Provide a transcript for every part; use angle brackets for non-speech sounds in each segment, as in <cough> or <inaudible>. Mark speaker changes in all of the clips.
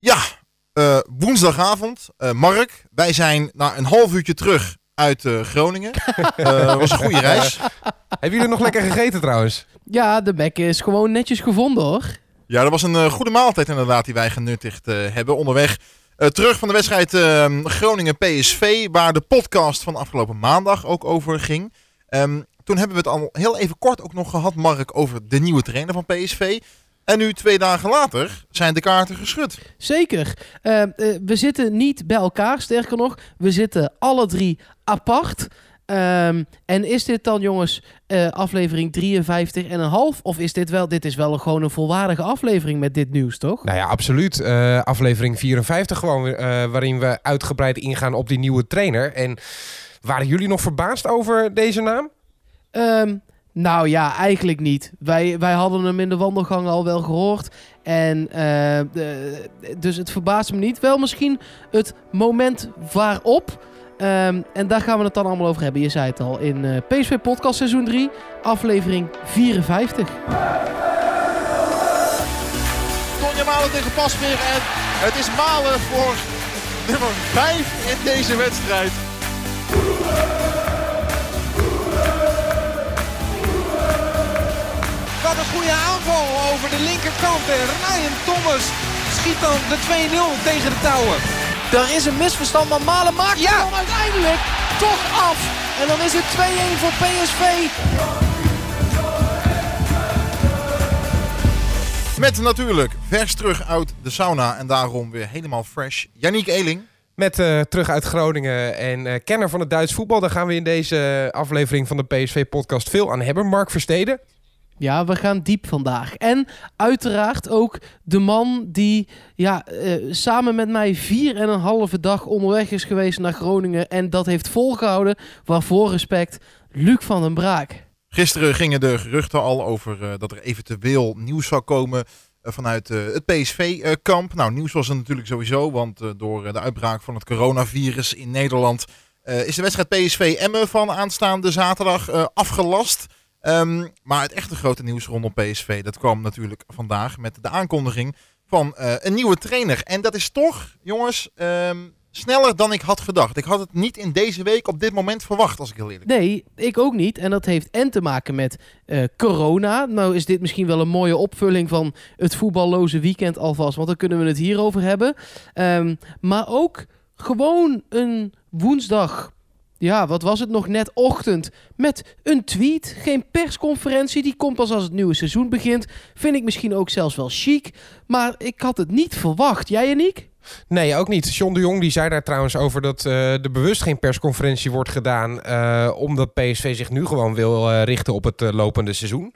Speaker 1: Ja, uh, woensdagavond. Uh, Mark, wij zijn na een half uurtje terug uit uh, Groningen. <laughs> was een goede reis.
Speaker 2: Hebben jullie nog lekker gegeten trouwens?
Speaker 3: Ja, de bek is gewoon netjes gevonden hoor.
Speaker 1: Ja, dat was een goede maaltijd inderdaad die wij genuttigd hebben onderweg. terug van de wedstrijd ehm, Groningen-PSV, waar de podcast van afgelopen maandag ook over ging. Um, toen hebben we het al heel even kort ook nog gehad, Mark, over de nieuwe trainer van PSV. En nu, twee dagen later, zijn de kaarten geschud.
Speaker 3: Zeker. Uh, we zitten niet bij elkaar, sterker nog. We zitten alle drie apart. Um, en is dit dan, jongens, uh, aflevering 53 en een half? Of is dit wel, dit is wel gewoon een volwaardige aflevering met dit nieuws, toch?
Speaker 2: Nou ja, absoluut. Uh, aflevering 54 gewoon, waarin we uitgebreid ingaan op die nieuwe trainer. En waren jullie nog verbaasd over deze naam?
Speaker 3: Um, nou ja, eigenlijk niet. Wij, wij hadden hem in de wandelgang al wel gehoord. En de, dus het verbaast me niet. Wel misschien het moment waarop. Um, en daar gaan we het dan allemaal over hebben. Je zei het al in uh, PSV Podcast seizoen 3, aflevering 54.
Speaker 1: Tonja Malen tegen Pasveer. En het is Malen voor nummer 5 in deze wedstrijd.
Speaker 4: Wat een goede aanval over de linkerkant. En Ryan Thomas schiet dan de 2-0 tegen de touwen.
Speaker 3: Er is een misverstand, maar Malen maakt ja. dan uiteindelijk toch af. En dan is het 2-1 voor PSV.
Speaker 1: Met natuurlijk vers terug uit de sauna en daarom weer helemaal fresh. Yannick Eeling.
Speaker 2: Met uh, terug uit Groningen en uh, kenner van het Duits voetbal. Daar gaan we in deze aflevering van de PSV-podcast veel aan hebben. Mark Versteden.
Speaker 3: Ja, we gaan diep vandaag. En uiteraard ook de man die ja, uh, samen met mij vier en een halve dag onderweg is geweest naar Groningen. En dat heeft volgehouden. Waarvoor respect, Luc van den Braak.
Speaker 1: Gisteren gingen de geruchten al over uh, dat er eventueel nieuws zou komen uh, vanuit het PSV-kamp. nou, nieuws was er natuurlijk sowieso, want door de uitbraak van het coronavirus in Nederland is de wedstrijd PSV-Emmen van aanstaande zaterdag afgelast. Um, maar het echte grote nieuws rondom PSV, dat kwam natuurlijk vandaag met de aankondiging van uh, een nieuwe trainer. En dat is toch, jongens, um, sneller dan ik had gedacht. Ik had het niet in deze week op dit moment verwacht, als ik heel eerlijk
Speaker 3: ben. Nee, ik ook niet. En dat heeft en te maken met uh, corona. Nou is dit misschien wel een mooie opvulling van het voetballoze weekend alvast. Want dan kunnen we het hierover hebben. Um, maar ook gewoon een woensdag ja, wat was het nog net ochtend met een tweet. Geen persconferentie, die komt pas als het nieuwe seizoen begint. Vind ik misschien ook zelfs wel chic. Maar ik had het niet verwacht. Jij, Aniek?
Speaker 2: Nee, ook niet. John de Jong die zei daar trouwens over dat uh, er bewust geen persconferentie wordt gedaan. Uh, omdat PSV zich nu gewoon wil uh, richten op het lopende seizoen.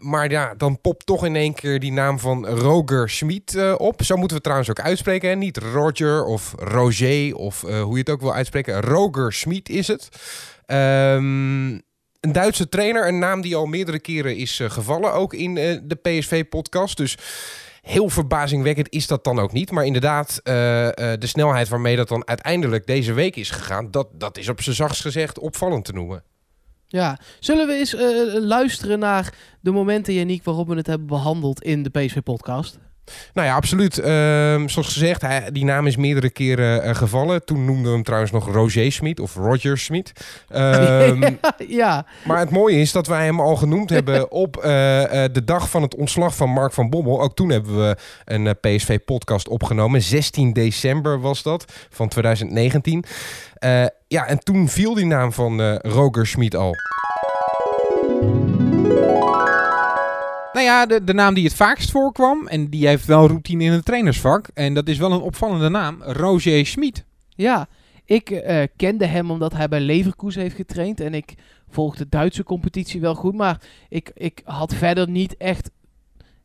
Speaker 2: maar ja, dan popt toch in één keer die naam van Roger Schmid op. Zo moeten we trouwens ook uitspreken. Niet Roger of Roger of hoe je het ook wil uitspreken. Roger Schmid is het. Um, een Duitse trainer, een naam die al meerdere keren is gevallen, ook in de PSV-podcast. Dus Heel verbazingwekkend is dat dan ook niet. Maar inderdaad, uh, uh, de snelheid waarmee dat dan uiteindelijk deze week is gegaan, dat, dat is op zijn zachtst gezegd opvallend te noemen.
Speaker 3: Ja, zullen we eens uh, luisteren naar de momenten, Janiek, waarop we het hebben behandeld in de PSV-podcast?
Speaker 2: Nou ja, absoluut. Ehm, zoals gezegd, hij, die naam is meerdere keren uh, gevallen. Toen noemden we hem trouwens nog Roger Smit of Roger Smit. <laughs>
Speaker 3: Um, ja.
Speaker 2: Maar het mooie is dat wij hem al genoemd <laughs> hebben op uh, uh, de dag van het ontslag van Mark van Bommel. Ook toen hebben we een PSV-podcast opgenomen. 16 december was dat, van 2019. ja, en toen viel die naam van Roger Smit al.
Speaker 5: Nou ja, de, de naam die het vaakst voorkwam. En die heeft wel routine in het trainersvak. En dat is wel een opvallende naam. Roger Schmid.
Speaker 3: Ja, ik uh, kende hem omdat hij bij Leverkusen heeft getraind. En ik volg de Duitse competitie wel goed. Maar ik, ik had verder niet echt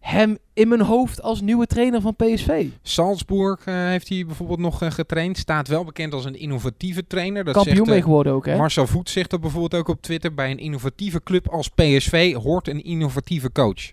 Speaker 3: hem in mijn hoofd als nieuwe trainer van PSV.
Speaker 5: Salzburg uh, heeft hij bijvoorbeeld nog uh, getraind. Staat wel bekend als een innovatieve trainer.
Speaker 3: Dat Kampioen zegt, uh, mee geworden ook, hè?
Speaker 5: Marcel Voet zegt dat bijvoorbeeld ook op Twitter. Bij een innovatieve club als PSV hoort een innovatieve coach.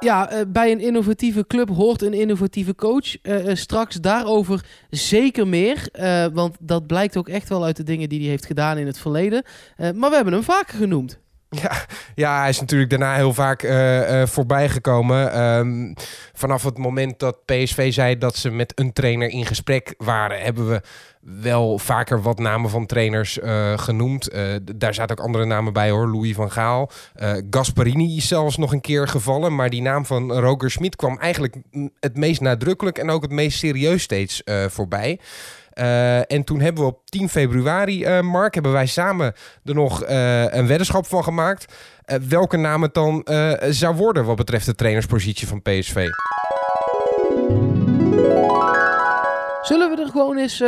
Speaker 3: Ja, uh, bij een innovatieve club hoort een innovatieve coach. Uh, uh, straks daarover zeker meer. want dat blijkt ook echt wel uit de dingen die hij heeft gedaan in het verleden. maar we hebben hem vaker genoemd.
Speaker 2: Ja, ja, hij is natuurlijk daarna heel vaak uh, uh, voorbij gekomen. Um, vanaf het moment dat PSV zei dat ze met een trainer in gesprek waren, hebben we wel vaker wat namen van trainers uh, genoemd. daar zaten ook andere namen bij hoor. Louis van Gaal. Gasparini is zelfs nog een keer gevallen. Maar die naam van Roger Smit kwam eigenlijk het meest nadrukkelijk en ook het meest serieus steeds voorbij. Uh, en toen hebben we op 10 februari, uh, Mark, hebben wij samen er nog uh, een weddenschap van gemaakt. welke naam het dan zou worden wat betreft de trainerspositie van PSV.
Speaker 3: Zullen we er gewoon eens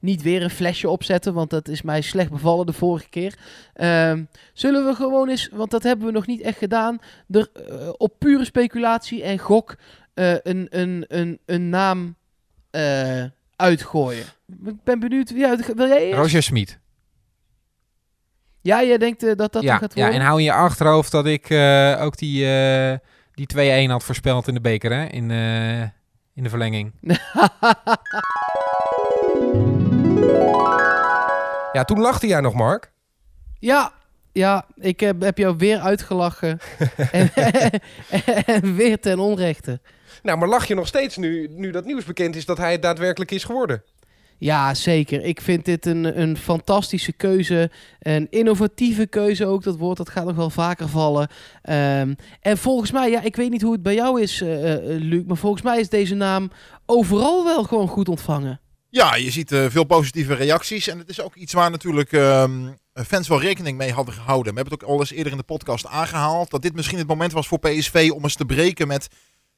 Speaker 3: niet weer een flesje opzetten, want dat is mij slecht bevallen de vorige keer. Ehm, zullen we gewoon eens, want dat hebben we nog niet echt gedaan, er op pure speculatie en gok een, een, een, een naam uitgooien. Ik ben benieuwd wie uit. Wil jij eerst?
Speaker 5: Roger Smit.
Speaker 3: Ja, jij denkt uh, dat dat
Speaker 5: ja,
Speaker 3: gaat worden?
Speaker 5: Ja, en hou in je achterhoofd dat ik uh, ook die, uh, die 2-1 had voorspeld in de beker, hè? In, in de verlenging. <laughs>
Speaker 2: ja, toen lachte jij nog, Mark.
Speaker 3: Ja, ja, ik heb, heb jou weer uitgelachen. <laughs> <laughs> en, en, weer ten onrechte.
Speaker 2: Nou, maar lach je nog steeds nu, nu dat nieuws bekend is dat hij het daadwerkelijk is geworden?
Speaker 3: Ja, zeker. Ik vind dit een, een fantastische keuze. Een innovatieve keuze ook. Dat woord dat gaat nog wel vaker vallen. Um, en volgens mij, ja, ik weet niet hoe het bij jou is, uh, uh, Luc. Maar volgens mij is deze naam overal wel gewoon goed ontvangen.
Speaker 1: Ja, je ziet uh, veel positieve reacties. En het is ook iets waar natuurlijk um, fans wel rekening mee hadden gehouden. We hebben het ook al eens eerder in de podcast aangehaald. Dat dit misschien het moment was voor PSV om eens te breken met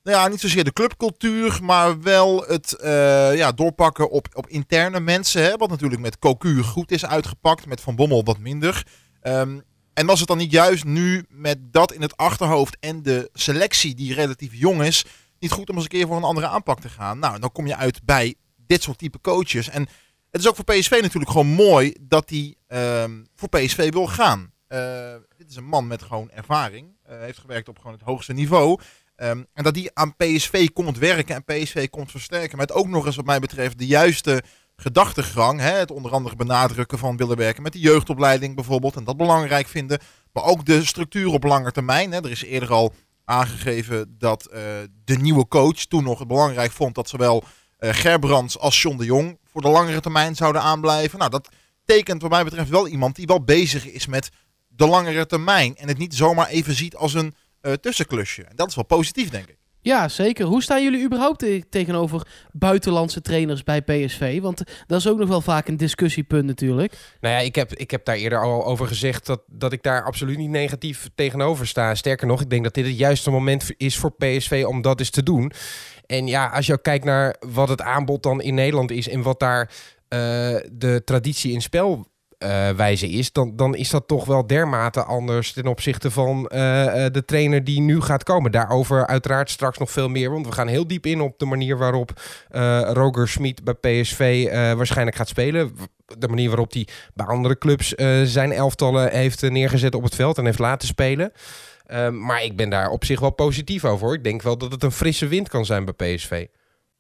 Speaker 1: nou ja, niet zozeer de clubcultuur, maar wel het uh, ja, doorpakken op, op interne mensen. Hè, wat natuurlijk met Cocu goed is uitgepakt, met Van Bommel wat minder. Um, en was het dan niet juist nu met dat in het achterhoofd en de selectie die relatief jong is, niet goed om eens een keer voor een andere aanpak te gaan? Nou, dan kom je uit bij dit soort type coaches. En het is ook voor PSV natuurlijk gewoon mooi dat hij um, voor PSV wil gaan. Uh, dit is een man met gewoon ervaring. Uh, heeft gewerkt op gewoon het hoogste niveau. Um, en dat die aan PSV komt werken en PSV komt versterken. Met ook nog eens wat mij betreft de juiste gedachtegang. Hè? Het onder andere benadrukken van willen werken met de jeugdopleiding bijvoorbeeld. En dat belangrijk vinden. Maar ook de structuur op lange termijn. Hè? Er is eerder al aangegeven dat uh, de nieuwe coach toen nog het belangrijk vond dat zowel uh, Gerbrands als John de Jong voor de langere termijn zouden aanblijven. Nou, dat tekent wat mij betreft wel iemand die wel bezig is met de langere termijn. En het niet zomaar even ziet als een tussenklusje. En dat is wel positief, denk ik.
Speaker 3: Ja, zeker. Hoe staan jullie überhaupt te tegenover buitenlandse trainers bij PSV? Want dat is ook nog wel vaak een discussiepunt natuurlijk.
Speaker 2: Nou ja, ik heb, ik heb daar eerder al over gezegd dat, dat ik daar absoluut niet negatief tegenover sta. Sterker nog, ik denk dat dit het juiste moment is voor PSV om dat eens te doen. En ja, als je ook kijkt naar wat het aanbod dan in Nederland is en wat daar uh, de traditie in spel uh, wijze is, dan, dan is dat toch wel dermate anders ten opzichte van uh, de trainer die nu gaat komen. Daarover uiteraard straks nog veel meer, want we gaan heel diep in op de manier waarop uh, Roger Smit bij PSV waarschijnlijk gaat spelen. De manier waarop hij bij andere clubs zijn elftallen heeft neergezet op het veld en heeft laten spelen. maar ik ben daar op zich wel positief over. Ik denk wel dat het een frisse wind kan zijn bij PSV.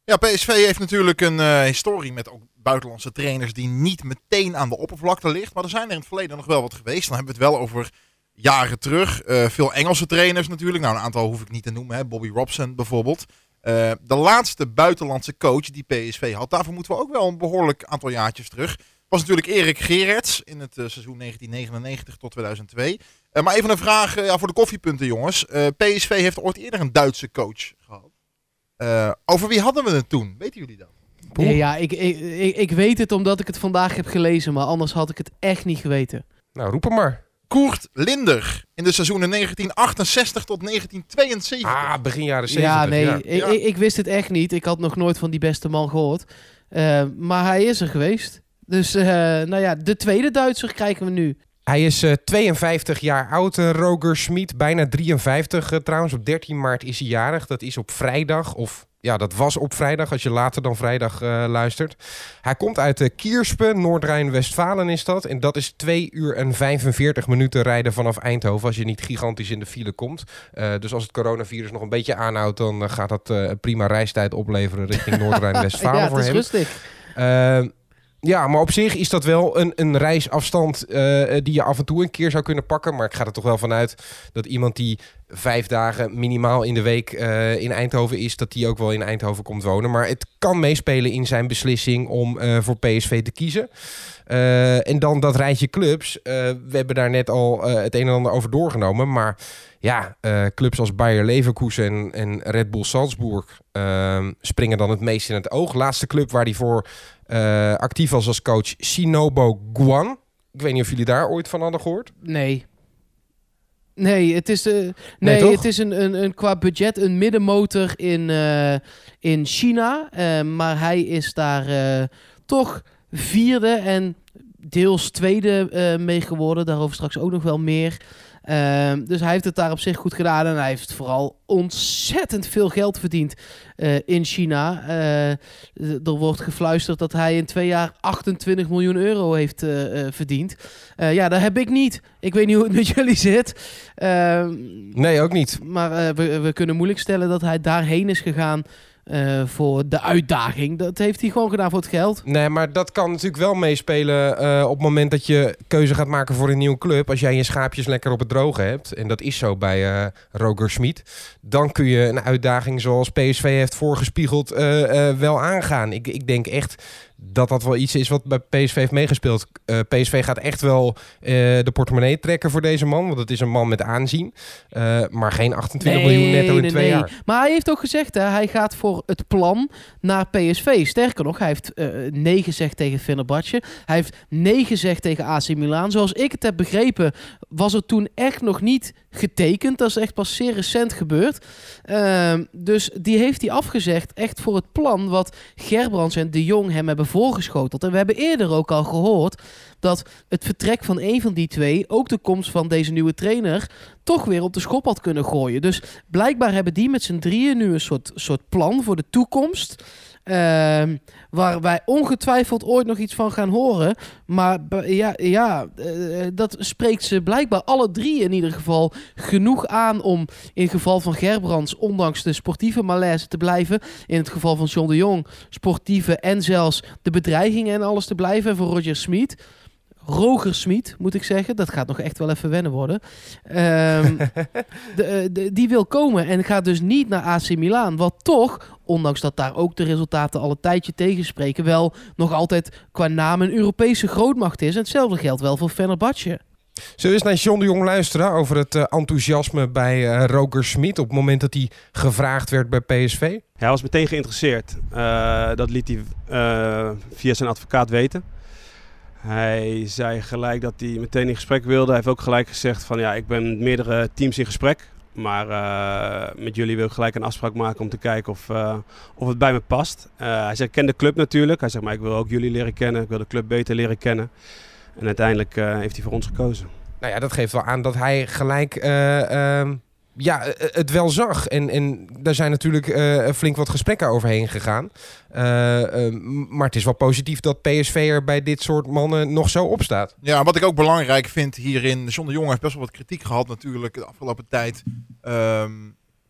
Speaker 1: Ja, PSV heeft natuurlijk een historie met ook buitenlandse trainers die niet meteen aan de oppervlakte ligt. Maar er zijn er in het verleden nog wel wat geweest. Dan hebben we het wel over jaren terug. Uh, veel Engelse trainers natuurlijk. Nou, een aantal hoef ik niet te noemen. Hè. Bobby Robson bijvoorbeeld. Uh, de laatste buitenlandse coach die PSV had, daarvoor moeten we ook wel een behoorlijk aantal jaartjes terug. Was natuurlijk Erik Gerets in het uh, seizoen 1999 tot 2002. maar even een vraag ja, voor de koffiepunten, jongens. PSV heeft ooit eerder een Duitse coach gehad. over wie hadden we het toen? Weten jullie dat?
Speaker 3: Nee, ja, ik, ik, ik, ik, weet het omdat ik het vandaag heb gelezen, maar anders had ik het echt niet geweten.
Speaker 2: Nou, roep hem maar.
Speaker 1: Koert Linder in de seizoenen 1968 tot 1972.
Speaker 2: Ah, begin jaren 70.
Speaker 3: Ja, nee, ja. Ik, ik, ik, wist het echt niet. Ik had nog nooit van die beste man gehoord. Uh, maar hij is er geweest. Dus, uh, nou ja, de tweede Duitser krijgen we nu.
Speaker 2: Hij is uh, 52 jaar oud, Roger Schmid. Bijna 53 trouwens. Op 13 maart is hij jarig. Dat is op vrijdag of ja, dat was op vrijdag, als je later dan vrijdag uh, luistert. Hij komt uit uh, Kierspe, Noord-Rijn-Westfalen is dat. En dat is 2 uur en 45 minuten rijden vanaf Eindhoven... als je niet gigantisch in de file komt. Uh, dus als het coronavirus nog een beetje aanhoudt... dan gaat dat prima reistijd opleveren richting <laughs> Noord-Rijn-Westfalen
Speaker 3: ja,
Speaker 2: voor hem.
Speaker 3: rustig.
Speaker 2: Ja, maar op zich is dat wel een, een reisafstand eh, die je af en toe een keer zou kunnen pakken. Maar ik ga er toch wel vanuit dat iemand die vijf dagen minimaal in de week eh, in Eindhoven is, dat die ook wel in Eindhoven komt wonen. Maar het kan meespelen in zijn beslissing om eh, voor PSV te kiezen. En dan dat rijtje clubs. We hebben daar net al het een en ander over doorgenomen. Maar ja, clubs als Bayer Leverkusen en, en Red Bull Salzburg ehm, springen dan het meest in het oog. Laatste club waar hij voor eh, actief was als coach, Shinobu Guan. Ik weet niet of jullie daar ooit van hadden gehoord.
Speaker 3: Nee. Nee, het is, eh, nee, het is een, een, een, qua budget een middenmotor in, eh, in China. Maar hij is daar toch vierde en deels tweede mee geworden. Daarover straks ook nog wel meer. Ehm, dus hij heeft het daar op zich goed gedaan. En hij heeft vooral ontzettend veel geld verdiend eh, in China. Eh, er wordt gefluisterd dat hij in twee jaar 28 miljoen euro heeft eh, verdiend. Ja, dat heb ik niet. Ik weet niet hoe het met <laughs> jullie zit. Ehm,
Speaker 2: Nee, ook niet.
Speaker 3: maar we, we kunnen moeilijk stellen dat hij daarheen is gegaan eh, voor de uitdaging. Dat heeft hij gewoon gedaan voor het geld.
Speaker 2: Nee, maar dat kan natuurlijk wel meespelen eh, op het moment dat je keuze gaat maken voor een nieuwe club. Als jij je schaapjes lekker op het droge hebt, en dat is zo bij eh Roger Smit, dan kun je een uitdaging zoals PSV heeft voorgespiegeld wel aangaan. Ik, ik denk echt dat dat wel iets is wat bij PSV heeft meegespeeld. Eh, PSV gaat echt wel eh, de portemonnee trekken voor deze man, want het is een man met aanzien. Eh, maar geen 28 miljoen netto in
Speaker 3: nee,
Speaker 2: twee
Speaker 3: nee.
Speaker 2: jaar.
Speaker 3: Maar hij heeft ook gezegd, hè, hij gaat voor het plan naar PSV. Sterker nog, hij heeft nee gezegd tegen Fenerbahce. Hij heeft nee gezegd tegen AC Milan. Zoals ik het heb begrepen, was het toen echt nog niet getekend. Dat is echt pas zeer recent gebeurd. Ehm, dus die heeft hij afgezegd echt voor het plan wat Gerbrands en De Jong hem hebben voorgeschoteld. En we hebben eerder ook al gehoord dat het vertrek van een van die twee, ook de komst van deze nieuwe trainer, toch weer op de schop had kunnen gooien. Dus blijkbaar hebben die met z'n drieën nu een soort, soort plan voor de toekomst. Ehm, waar wij ongetwijfeld ooit nog iets van gaan horen. Maar ja, ja eh, dat spreekt ze blijkbaar alle drie in ieder geval genoeg aan om in geval van Gerbrands, ondanks de sportieve malaise te blijven. In het geval van John de Jong, sportieve en zelfs de bedreigingen en alles te blijven. En voor Roger Smit. Roger Smit, moet ik zeggen. Dat gaat nog echt wel even wennen worden. Ehm, <laughs> de, eh, de- die wil komen en gaat dus niet naar AC Milan. Wat toch, ondanks dat daar ook de resultaten al een tijdje tegenspreken, wel nog altijd qua naam een Europese grootmacht is. En hetzelfde geldt wel voor Fenerbahce.
Speaker 2: Zullen we eens naar John de Jong luisteren over het eh, enthousiasme bij eh, Roger Smit op het moment dat hij gevraagd werd bij PSV?
Speaker 6: Ja, hij was meteen geïnteresseerd. Eh, dat liet hij eh, via zijn advocaat weten. Hij zei gelijk dat hij meteen in gesprek wilde. Hij heeft ook gelijk gezegd van ja, ik ben met meerdere teams in gesprek. Maar eh, met jullie wil ik gelijk een afspraak maken om te kijken of, eh, of het bij me past. Eh, hij ik ken de club natuurlijk. Hij zegt, maar ik wil ook jullie leren kennen. Ik wil de club beter leren kennen. En uiteindelijk heeft hij voor ons gekozen.
Speaker 2: Nou ja, dat geeft wel aan dat hij gelijk eh, ehm, ja, eh, het wel zag. En, en daar zijn natuurlijk eh, flink wat gesprekken overheen gegaan. Eh, eh, maar het is wel positief dat PSV er bij dit soort mannen nog zo op staat.
Speaker 1: Ja, wat ik ook belangrijk vind hierin. John de Jong heeft best wel wat kritiek gehad natuurlijk de afgelopen tijd. Ehm,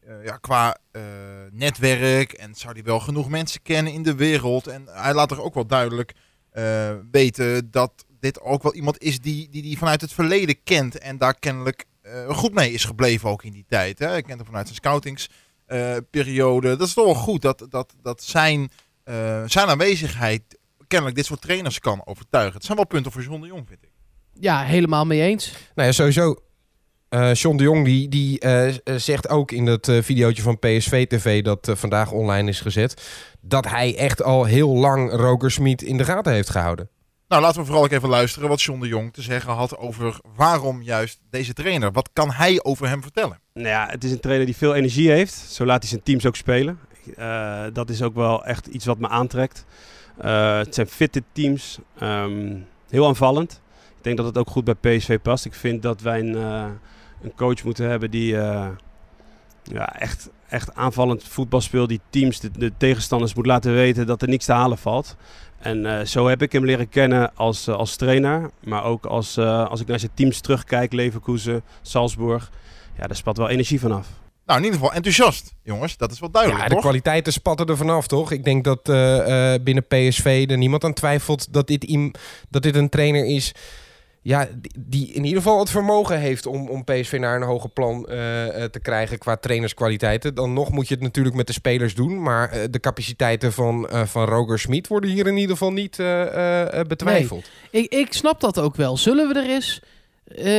Speaker 1: eh, ja, qua eh, netwerk en zou hij wel genoeg mensen kennen in de wereld. En hij laat er ook wel duidelijk eh, weten dat dit ook wel iemand is die, die, die vanuit het verleden kent. En daar kennelijk eh, goed mee is gebleven ook in die tijd. Hè. Hij kent hem vanuit zijn scoutingsperiode. dat is toch wel goed dat, dat, dat zijn, eh, zijn aanwezigheid kennelijk dit soort trainers kan overtuigen. Het zijn wel punten voor John de Jong, vind ik.
Speaker 3: Ja, helemaal mee eens.
Speaker 2: Nou ja, sowieso. eh John de Jong die, die eh, eh, zegt ook in dat eh videootje van PSV TV dat eh, vandaag online is gezet, dat hij echt al heel lang Roger Smit in de gaten heeft gehouden.
Speaker 1: Nou, laten we vooral ook even luisteren wat John de Jong te zeggen had over waarom juist deze trainer. Wat kan hij over hem vertellen?
Speaker 6: Nou ja, het is een trainer die veel energie heeft. Zo laat hij zijn teams ook spelen. Eh, dat is ook wel echt iets wat me aantrekt. Eh, het zijn fitte teams. ehm, heel aanvallend. Ik denk dat het ook goed bij PSV past. Ik vind dat wij een, eh, een coach moeten hebben die ja, echt, echt aanvallend voetbal speelt. Die teams, de, de tegenstanders moet laten weten dat er niks te halen valt. En eh, zo heb ik hem leren kennen als, eh, als trainer. Maar ook als, eh, als ik naar zijn teams terugkijk. Leverkusen, Salzburg. Ja, daar spat wel energie vanaf.
Speaker 1: nou, in ieder geval enthousiast, jongens. Dat is wel duidelijk,
Speaker 2: Ja, de
Speaker 1: toch?
Speaker 2: kwaliteiten spatten er vanaf, toch? Ik denk dat eh, eh, binnen PSV er niemand aan twijfelt dat dit, dat dit een trainer is... Ja, die- in ieder geval het vermogen heeft om, om PSV naar een hoger plan eh, eh, te krijgen qua trainerskwaliteiten. Dan nog moet je het natuurlijk met de spelers doen. Maar eh, de capaciteiten van, van Roger Smit worden hier in ieder geval niet betwijfeld.
Speaker 3: Ik, ik snap dat ook wel. Zullen we er eens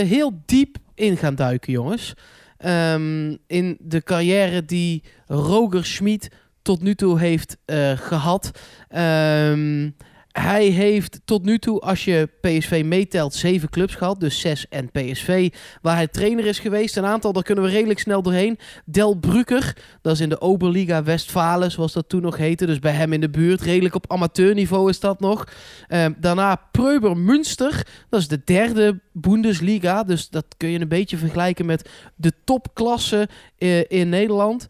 Speaker 3: heel diep in gaan duiken, jongens? Ehm, in de carrière die Roger Schmid tot nu toe heeft eh, gehad. Ehm, hij heeft tot nu toe, als je PSV meetelt, zeven clubs gehad. Dus zes en PSV, waar hij trainer is geweest. Een aantal, daar kunnen we redelijk snel doorheen. Del Brücker, dat is in de Oberliga Westfalen, zoals dat toen nog heette. Dus bij hem in de buurt, redelijk op amateurniveau is dat nog. Ehm, daarna Preuber Münster, dat is de derde Bundesliga. Dus dat kun je een beetje vergelijken met de topklasse eh, in Nederland.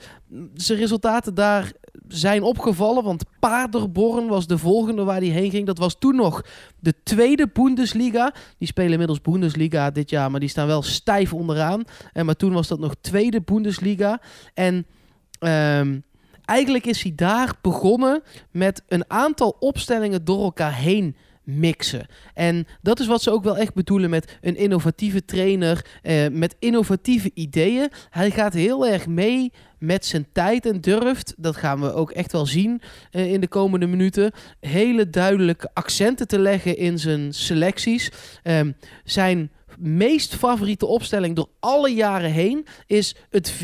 Speaker 3: Zijn resultaten daar zijn opgevallen, want Paderborn was de volgende waar hij heen ging. Dat was toen nog de tweede Bundesliga. Die spelen inmiddels Bundesliga dit jaar, maar die staan wel stijf onderaan. En maar toen was dat nog tweede Bundesliga. En ehm, eigenlijk is hij daar begonnen met een aantal opstellingen door elkaar heen mixen. En dat is wat ze ook wel echt bedoelen met een innovatieve trainer, eh, met innovatieve ideeën. Hij gaat heel erg mee met zijn tijd en durft, dat gaan we ook echt wel zien eh, in de komende minuten, hele duidelijke accenten te leggen in zijn selecties. Ehm, zijn meest favoriete opstelling door alle jaren heen is het 4-2-3-1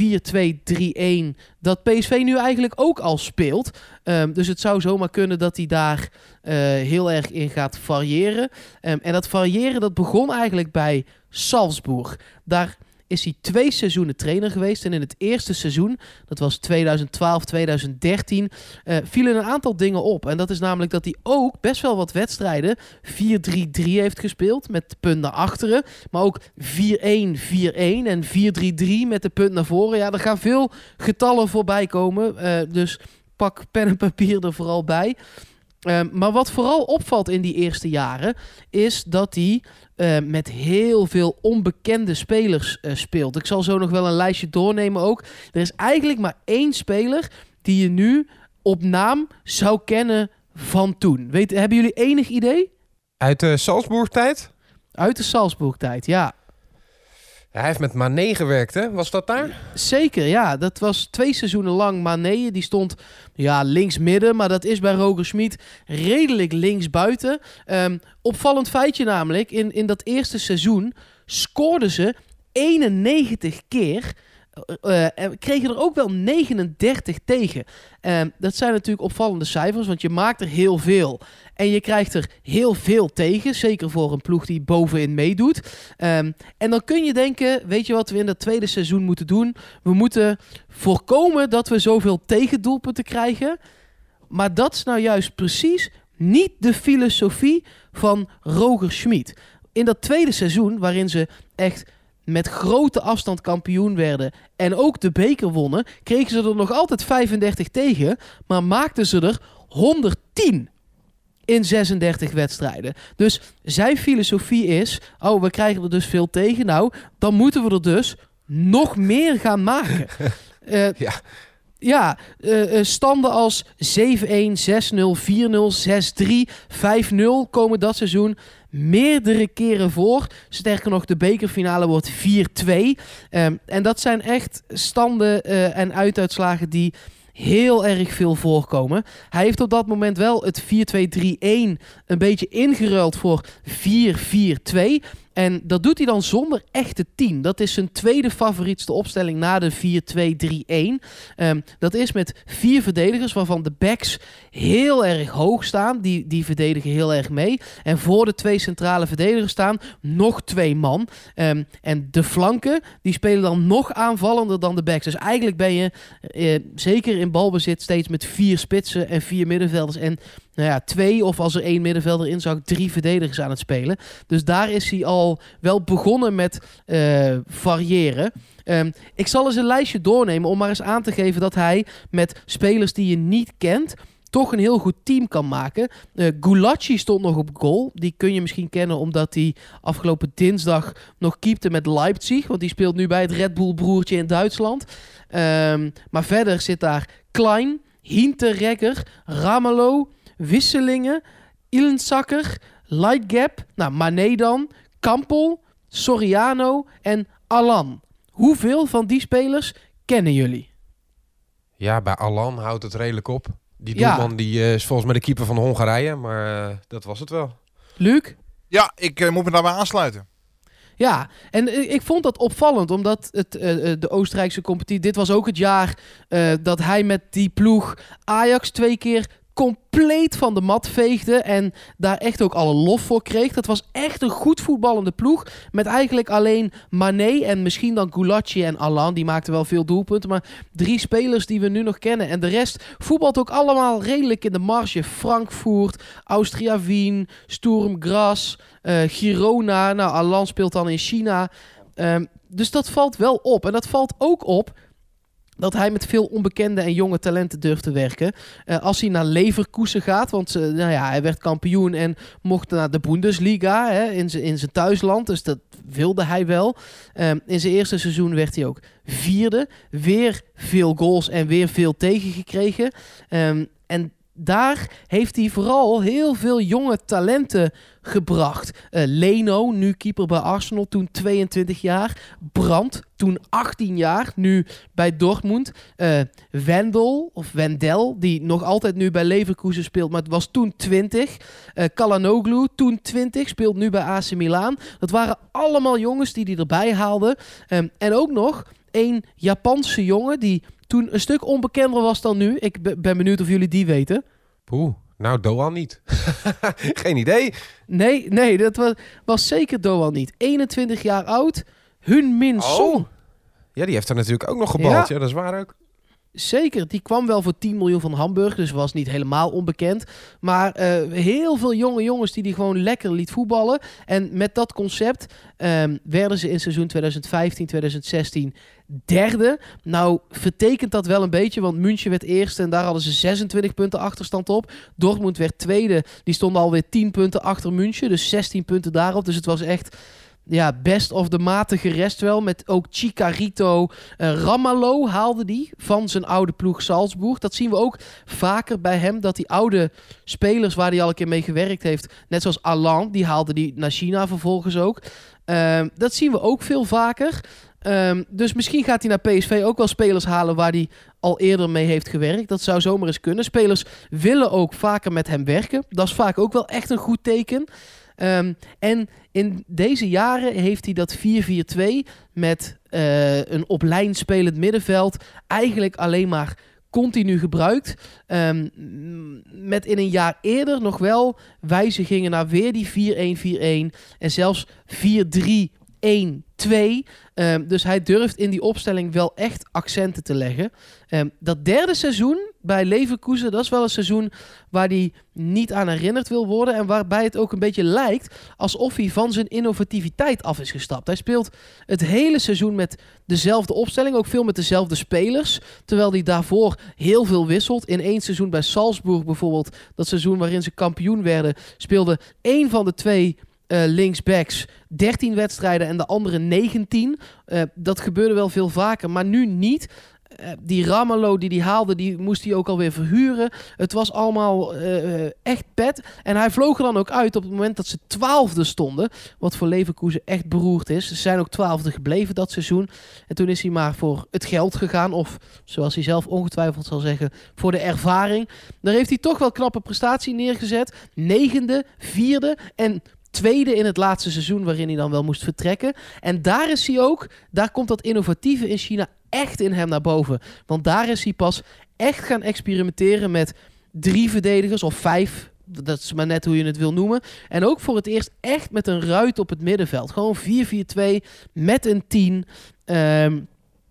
Speaker 3: dat PSV nu eigenlijk ook al speelt. Ehm, dus het zou zomaar kunnen dat hij daar eh, heel erg in gaat variëren. Ehm, en dat variëren dat begon eigenlijk bij Salzburg. Daar is hij twee seizoenen trainer geweest. En in het eerste seizoen, dat was 2012, 2013, eh, vielen een aantal dingen op. En dat is namelijk dat hij ook best wel wat wedstrijden 4-3-3 heeft gespeeld met punt naar achteren. Maar ook 4-1-4-1 en 4-3-3 met de punt naar voren. Ja, er gaan veel getallen voorbij komen. eh, dus pak pen en papier er vooral bij. Ehm, maar wat vooral opvalt in die eerste jaren is dat hij eh, met heel veel onbekende spelers eh, speelt. Ik zal zo nog wel een lijstje doornemen ook. Er is eigenlijk maar één speler die je nu op naam zou kennen van toen. Weet, hebben jullie enig idee?
Speaker 2: Uit de Salzburg-tijd?
Speaker 3: Uit de Salzburg-tijd, ja.
Speaker 2: Hij heeft met Mané gewerkt, hè? Was dat daar?
Speaker 3: Zeker, ja. Dat was twee seizoenen lang Mané. Die stond ja, links midden, maar dat is bij Roger Schmid redelijk links buiten. Ehm, opvallend feitje namelijk, in, in dat eerste seizoen scoorden ze 91 keer. En kregen er ook wel 39 tegen. Ehm, dat zijn natuurlijk opvallende cijfers, want je maakt er heel veel. En je krijgt er heel veel tegen, zeker voor een ploeg die bovenin meedoet. Ehm, en dan kun je denken, weet je wat we in dat tweede seizoen moeten doen? We moeten voorkomen dat we zoveel tegendoelpunten krijgen. Maar dat is nou juist precies niet de filosofie van Roger Schmid. In dat tweede seizoen, waarin ze echt met grote afstand kampioen werden en ook de beker wonnen, kregen ze er nog altijd 35 tegen, maar maakten ze er 110 in 36 wedstrijden. Dus zijn filosofie is: oh, we krijgen er dus veel tegen. Nou, dan moeten we er dus nog meer gaan maken. <laughs> Eh,
Speaker 2: Ja.
Speaker 3: ja, eh, eh, standen als 7-1, 6-0, 4-0, 6-3, 5-0 komen dat seizoen meerdere keren voor. Sterker nog, de bekerfinale wordt 4-2. Ehm, en dat zijn echt standen eh, en uituitslagen die heel erg veel voorkomen. Hij heeft op dat moment wel het 4-2-3-1 een beetje ingeruild voor 4-4-2. En dat doet hij dan zonder echte 10. Dat is zijn tweede favorietste opstelling na de 4-2-3-1. Ehm, dat is met vier verdedigers, waarvan de backs heel erg hoog staan. Die, die verdedigen heel erg mee. En voor de twee centrale verdedigers staan nog twee man. Ehm, en de flanken, die spelen dan nog aanvallender dan de backs. Dus eigenlijk ben je eh, zeker in balbezit steeds met vier spitsen en vier middenvelders. En nou ja, twee of als er één middenvelder in zou, drie verdedigers aan het spelen. Dus daar is hij al wel begonnen met eh, variëren. Ehm, ik zal eens een lijstje doornemen om maar eens aan te geven dat hij met spelers die je niet kent toch een heel goed team kan maken. Uh, stond nog op goal. Die kun je misschien kennen omdat hij afgelopen dinsdag nog keepte met Leipzig. Want die speelt nu bij het Red Bull broertje in Duitsland. Ehm, maar verder zit daar Klein, Hinterregger, Ramelow, Wisselingen, Illensakker, Lightgap, nou Mané dan, Kampel, Soriano en Alan. Hoeveel van die spelers kennen jullie?
Speaker 2: Ja, bij Alan houdt het redelijk op. Die
Speaker 3: Ja.
Speaker 2: doelman die, eh, is volgens mij de keeper van Hongarije, maar eh, dat was het wel.
Speaker 3: Luc?
Speaker 1: Ja, ik eh, moet me daarbij aansluiten.
Speaker 3: Ja, en ik vond dat opvallend, omdat het, de Oostenrijkse competitie... Dit was ook het jaar eh, dat hij met die ploeg Ajax twee keer compleet van de mat veegde... en daar echt ook alle lof voor kreeg. Dat was echt een goed voetballende ploeg... met eigenlijk alleen Mané en misschien dan Gulacci en Alan. Die maakten wel veel doelpunten, maar drie spelers die we nu nog kennen. En de rest voetbalt ook allemaal redelijk in de marge. Frankfurt, Austria Wien, Sturm Graz... Eh, Girona, nou, Alan speelt dan in China. Ehm, dus dat valt wel op. En dat valt ook op dat hij met veel onbekende en jonge talenten durft te werken. Eh, als hij naar Leverkusen gaat, want eh, nou ja, hij werd kampioen en mocht naar de Bundesliga hè, in zijn thuisland. Dus dat wilde hij wel. Ehm, in zijn eerste seizoen werd hij ook vierde. Weer veel goals en weer veel tegengekregen. En daar heeft hij vooral heel veel jonge talenten gebracht. Eh, Leno, nu keeper bij Arsenal, toen 22 jaar. Brandt, toen 18 jaar, nu bij Dortmund. Eh Wendel, of Wendel, die nog altijd nu bij Leverkusen speelt, maar het was toen 20. Eh Kalanoglu, toen 20, speelt nu bij AC Milan. Dat waren allemaal jongens die hij erbij haalde. Ehm, en ook nog een Japanse jongen die toen een stuk onbekender was dan nu. Ik be- ben benieuwd of jullie die weten.
Speaker 2: Oeh, nou Doan niet. <laughs> Geen idee.
Speaker 3: Nee, nee, dat was, was zeker Doan niet. 21 jaar oud. Hun Min
Speaker 2: Oh. Ja, die heeft er natuurlijk ook nog gebald.
Speaker 3: Ja.
Speaker 2: Ja, dat is waar ook.
Speaker 3: Zeker, die kwam wel voor 10 miljoen van Hamburg, dus was niet helemaal onbekend. Maar eh, heel veel jonge jongens die die gewoon lekker liet voetballen. En met dat concept ehm, werden ze in seizoen 2015, 2016 derde. Nou, vertekent dat wel een beetje, want München werd eerste en daar hadden ze 26 punten achterstand op. Dortmund werd tweede, die stonden alweer 10 punten achter München, dus 16 punten daarop. Dus het was echt ja, best of de matige rest wel. Met ook Chicarito. Uh, haalde die van zijn oude ploeg Salzburg. Dat zien we ook vaker bij hem. Dat die oude spelers waar hij al een keer mee gewerkt heeft. Net zoals Alain, die haalde die naar China vervolgens ook. Ehm, dat zien we ook veel vaker. Ehm, dus misschien gaat hij naar PSV ook wel spelers halen waar hij al eerder mee heeft gewerkt. Dat zou zomaar eens kunnen. Spelers willen ook vaker met hem werken. Dat is vaak ook wel echt een goed teken. Ehm, en in deze jaren heeft hij dat 4-4-2 met eh, een op lijn spelend middenveld eigenlijk alleen maar continu gebruikt. Ehm, met in een jaar eerder nog wel wijzigingen naar weer die 4-1-4-1 en zelfs 4-3-1-2. Ehm, dus hij durft in die opstelling wel echt accenten te leggen. Ehm, dat derde seizoen bij Leverkusen, dat is wel een seizoen waar hij niet aan herinnerd wil worden. En waarbij het ook een beetje lijkt alsof hij van zijn innovativiteit af is gestapt. Hij speelt het hele seizoen met dezelfde opstelling, ook veel met dezelfde spelers. Terwijl hij daarvoor heel veel wisselt. In één seizoen bij Salzburg bijvoorbeeld, dat seizoen waarin ze kampioen werden, speelde één van de twee eh, linksbacks 13 wedstrijden en de andere 19. Eh, dat gebeurde wel veel vaker, maar nu niet. Eh, die Ramelow die hij haalde, die moest hij ook alweer verhuren. Het was allemaal echt pet. En hij vloog er dan ook uit op het moment dat ze twaalfde stonden. Wat voor Leverkusen echt beroerd is. Ze zijn ook twaalfde gebleven dat seizoen. En toen is hij maar voor het geld gegaan. Of zoals hij zelf ongetwijfeld zal zeggen, voor de ervaring. Daar heeft hij toch wel knappe prestatie neergezet. Negende, vierde en tweede in het laatste seizoen waarin hij dan wel moest vertrekken. En daar is hij ook, daar komt dat innovatieve in China echt in hem naar boven. Want daar is hij pas echt gaan experimenteren met drie verdedigers of vijf. Dat is maar net hoe je het wil noemen. En ook voor het eerst echt met een ruit op het middenveld. Gewoon 4-4-2 met een 10. Ehm,